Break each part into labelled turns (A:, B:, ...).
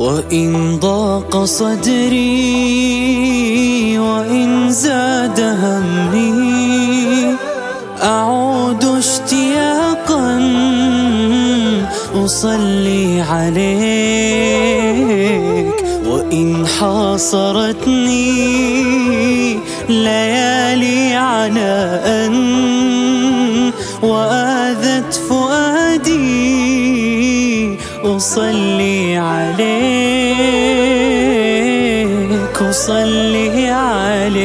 A: وإن ضاق صدري وإن زاد همي أعود اشتياقا أصلي عليك. وإن حاصرتني ليالي عناء وآذت فؤادي أصلي عليك أصلي عليك.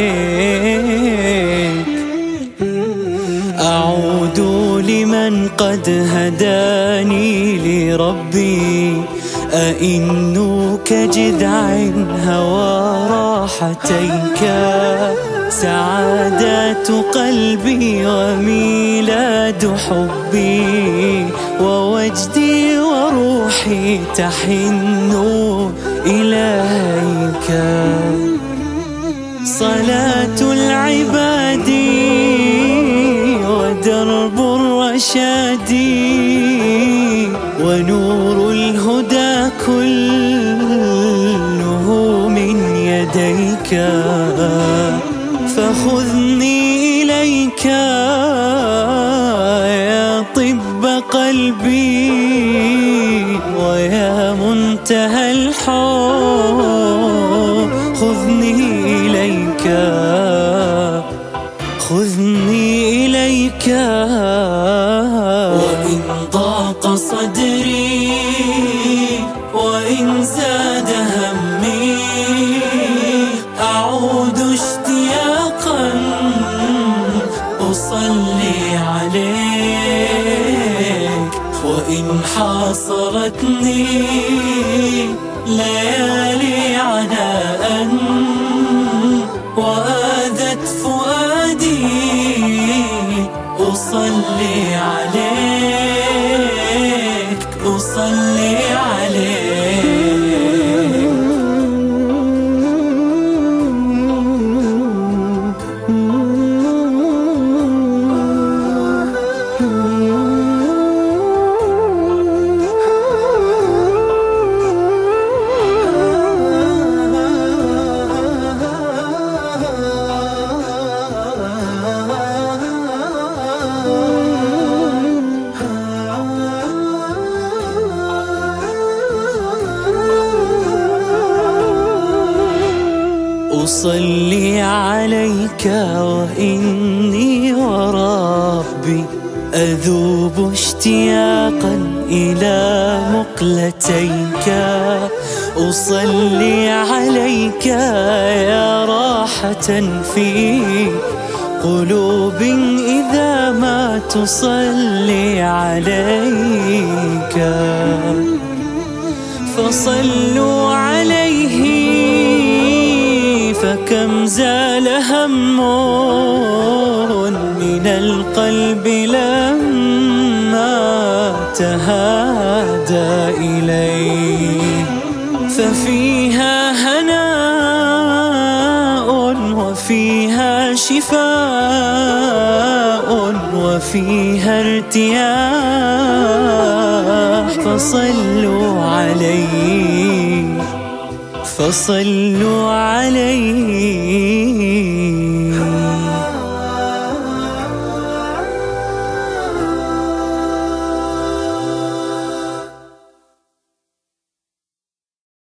A: أعود لمن قد هداني لربي أئن كجذع هوى راحتيك. سعادات قلبي وميلاد حبي ووجدي وروحي تحن إليك. صلاة العباد ودرب الرشاد ونور الهدى كله من يديك. فخذني إليك. قلبي ويا منتهى الحب. خذني إليك خذني إليك. وإن ضاق صدري وإن زاد همي أعود اشتياقا أصلي عليك وإن حاصرتني ليالي عناء وآذت فؤادي أصلي عليك أصلي أصلي عليك وإني وربي أذوب اشتياقا إلى مقلتيك أصلي عليك يا راحة في قلوب إذا ما تصلي عليك فصلوا عليه فكم زال هم من القلب لما تهادى إليه. ففيها هناء وفيها شفاء وفيها ارتياح فصلوا عليه فصلوا عليه.